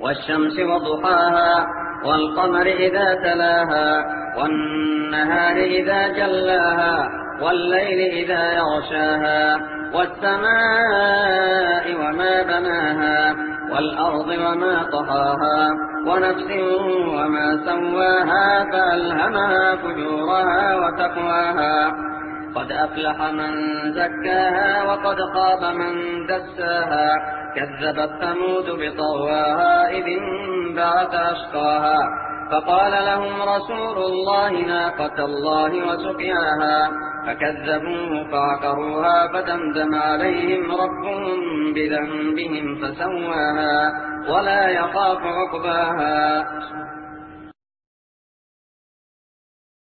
والشمس وضحاها والقمر إذا تلاها والنهار إذا جلاها والليل إذا يغشاها والسماء وما بناها والأرض وما طهاها ونفس وما سواها فألهمها فجورها وتقواها. قد أفلح من زكاها وقد خاب من دساها. كذبت ثمود بطواها إذ انبعث أشقاها. فقال لهم رسول الله ناقة الله وسقياها. فكذبوه فعقروها فدمدم عليهم ربهم بذنبهم فسواها. ولا يخاف عقباها.